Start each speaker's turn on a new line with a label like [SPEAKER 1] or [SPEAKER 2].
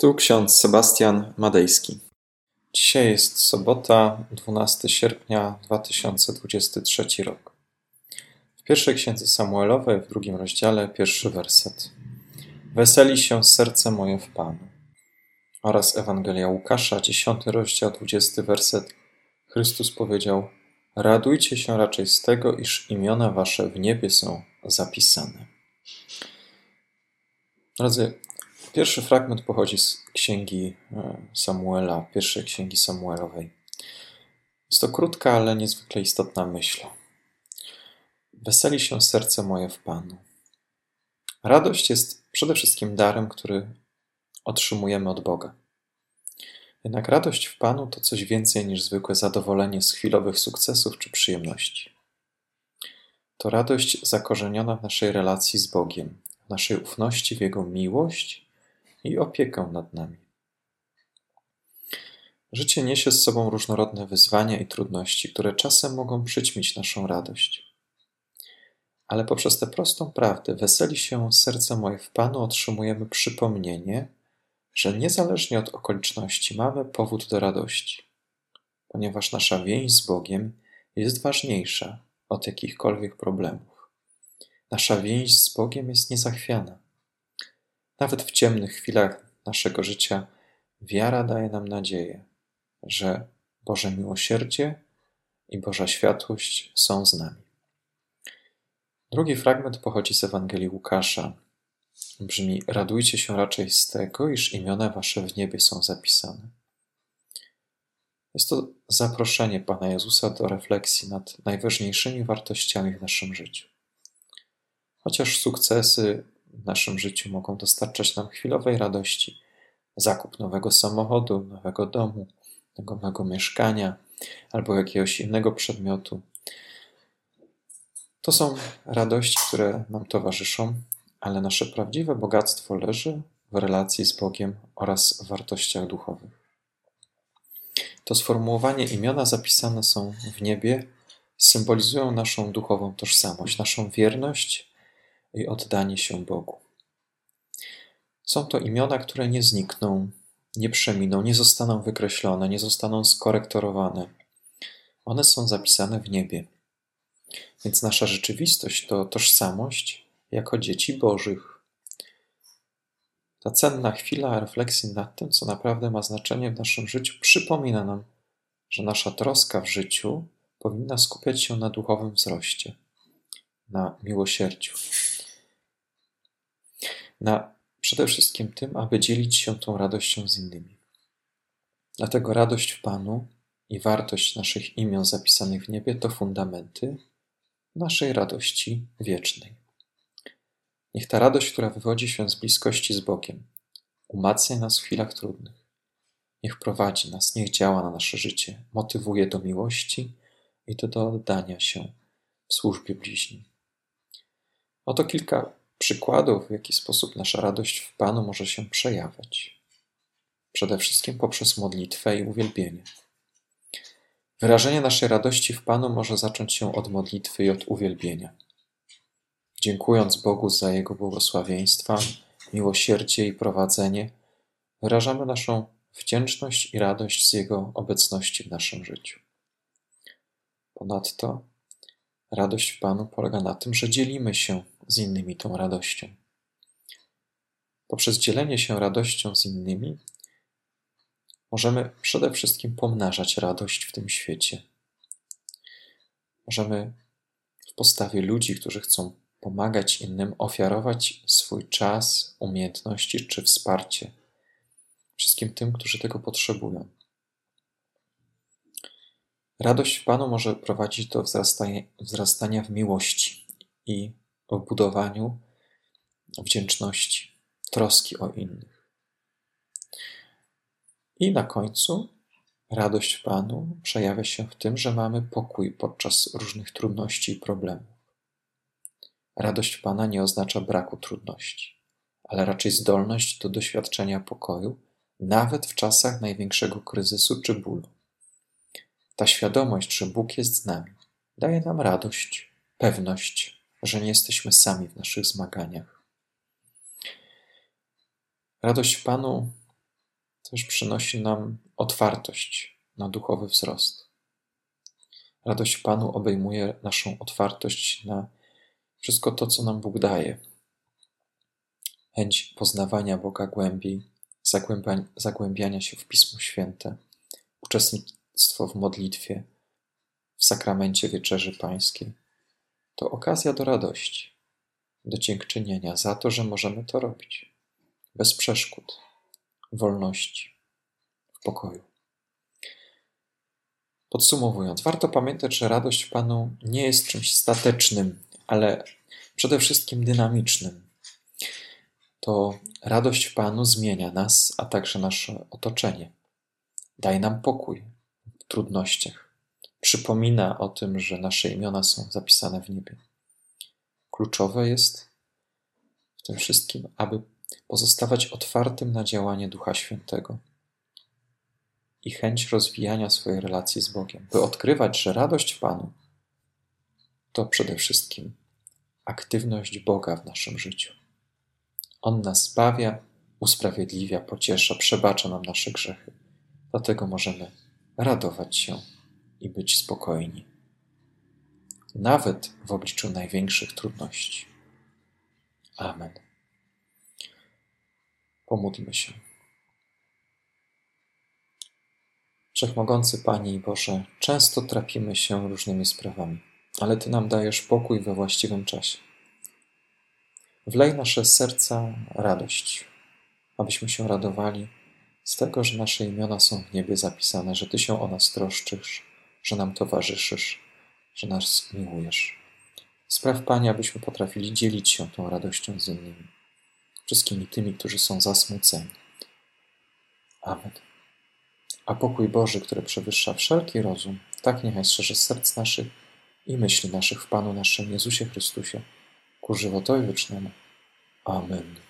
[SPEAKER 1] Tu ksiądz Sebastian Madejski. Dzisiaj jest sobota, 12 sierpnia 2023 rok. W pierwszej księdze Samuelowej, w drugim rozdziale, pierwszy werset. Weseli się serce moje w Panu. Oraz Ewangelia Łukasza, dziesiąty rozdział, dwudziesty werset. Chrystus powiedział: Radujcie się raczej z tego, iż imiona wasze w niebie są zapisane. Drodzy, Pierwszy fragment pochodzi z księgi e, Samuela, pierwszej księgi Samuelowej. Jest to krótka, ale niezwykle istotna myśl. Weseli się serce moje w Panu. Radość jest przede wszystkim darem, który otrzymujemy od Boga. Jednak radość w Panu to coś więcej niż zwykłe zadowolenie z chwilowych sukcesów czy przyjemności. To radość zakorzeniona w naszej relacji z Bogiem, w naszej ufności w Jego miłość i opiekę nad nami. Życie niesie z sobą różnorodne wyzwania i trudności, które czasem mogą przyćmić naszą radość. Ale poprzez tę prostą prawdę, weseli się serce moje w Panu, otrzymujemy przypomnienie, że niezależnie od okoliczności mamy powód do radości, ponieważ nasza więź z Bogiem jest ważniejsza od jakichkolwiek problemów. Nasza więź z Bogiem jest niezachwiana. Nawet w ciemnych chwilach naszego życia wiara daje nam nadzieję, że Boże miłosierdzie i Boża światłość są z nami. Drugi fragment pochodzi z Ewangelii Łukasza. Brzmi: Radujcie się raczej z tego, iż imiona wasze w niebie są zapisane. Jest to zaproszenie Pana Jezusa do refleksji nad najważniejszymi wartościami w naszym życiu. Chociaż sukcesy w naszym życiu mogą dostarczać nam chwilowej radości. Zakup nowego samochodu, nowego domu, nowego mieszkania albo jakiegoś innego przedmiotu. To są radości, które nam towarzyszą, ale nasze prawdziwe bogactwo leży w relacji z Bogiem oraz w wartościach duchowych. To sformułowanie imiona zapisane są w niebie symbolizują naszą duchową tożsamość, naszą wierność i oddanie się Bogu. Są to imiona, które nie znikną, nie przeminą, nie zostaną wykreślone, nie zostaną skorektorowane. One są zapisane w niebie. Więc nasza rzeczywistość to tożsamość jako dzieci Bożych. Ta cenna chwila refleksji nad tym, co naprawdę ma znaczenie w naszym życiu, przypomina nam, że nasza troska w życiu powinna skupiać się na duchowym wzroście, na miłosierdziu, na przede wszystkim tym, aby dzielić się tą radością z innymi. Dlatego radość w Panu i wartość naszych imion zapisanych w niebie to fundamenty naszej radości wiecznej. Niech ta radość, która wywodzi się z bliskości z Bogiem, umacnia nas w chwilach trudnych. Niech prowadzi nas, niech działa na nasze życie, motywuje do miłości i do, oddania się w służbie bliźnim. Oto kilka przykładów, w jaki sposób nasza radość w Panu może się przejawiać. Przede wszystkim poprzez modlitwę i uwielbienie. Wyrażenie naszej radości w Panu może zacząć się od modlitwy i od uwielbienia. Dziękując Bogu za Jego błogosławieństwa, miłosierdzie i prowadzenie, wyrażamy naszą wdzięczność i radość z Jego obecności w naszym życiu. Ponadto radość w Panu polega na tym, że dzielimy się z innymi tą radością. Poprzez dzielenie się radością z innymi możemy przede wszystkim pomnażać radość w tym świecie. Możemy w postawie ludzi, którzy chcą pomagać innym, ofiarować swój czas, umiejętności czy wsparcie wszystkim tym, którzy tego potrzebują. Radość w Panu może prowadzić do wzrastania, wzrastania w miłości i o budowaniu wdzięczności, troski o innych. I na końcu radość w Panu przejawia się w tym, że mamy pokój podczas różnych trudności i problemów. Radość w Pana nie oznacza braku trudności, ale raczej zdolność do doświadczenia pokoju, nawet w czasach największego kryzysu czy bólu. Ta świadomość, że Bóg jest z nami, daje nam radość, pewność, że nie jesteśmy sami w naszych zmaganiach. Radość w Panu też przynosi nam otwartość na duchowy wzrost. Radość w Panu obejmuje naszą otwartość na wszystko to, co nam Bóg daje. Chęć poznawania Boga głębiej, zagłębiania się w Pismo Święte, uczestnictwo w modlitwie, w sakramencie wieczerzy pańskiej. To okazja do radości, do dziękczynienia za to, że możemy to robić. Bez przeszkód, wolności, w pokoju. Podsumowując, warto pamiętać, że radość Panu nie jest czymś statecznym, ale przede wszystkim dynamicznym. To radość w Panu zmienia nas, a także nasze otoczenie. Daje nam pokój w trudnościach. Przypomina o tym, że nasze imiona są zapisane w niebie. Kluczowe jest w tym wszystkim, aby pozostawać otwartym na działanie Ducha Świętego i chęć rozwijania swojej relacji z Bogiem, by odkrywać, że radość Panu to przede wszystkim aktywność Boga w naszym życiu. On nas zbawia, usprawiedliwia, pociesza, przebacza nam nasze grzechy. Dlatego możemy radować się i być spokojni, nawet w obliczu największych trudności. Amen. Pomódlmy się. Wszechmogący Panie i Boże, często trapimy się różnymi sprawami, ale Ty nam dajesz pokój we właściwym czasie. Wlej nasze serca radość, abyśmy się radowali z tego, że nasze imiona są w niebie zapisane, że Ty się o nas troszczysz, że nam towarzyszysz, że nas miłujesz. Spraw, Panie, abyśmy potrafili dzielić się tą radością z innymi, wszystkimi tymi, którzy są zasmuceni. Amen. A pokój Boży, który przewyższa wszelki rozum, tak niechaj strzeże serc naszych i myśli naszych w Panu naszym Jezusie Chrystusie, ku żywotowi wiecznemu. Amen.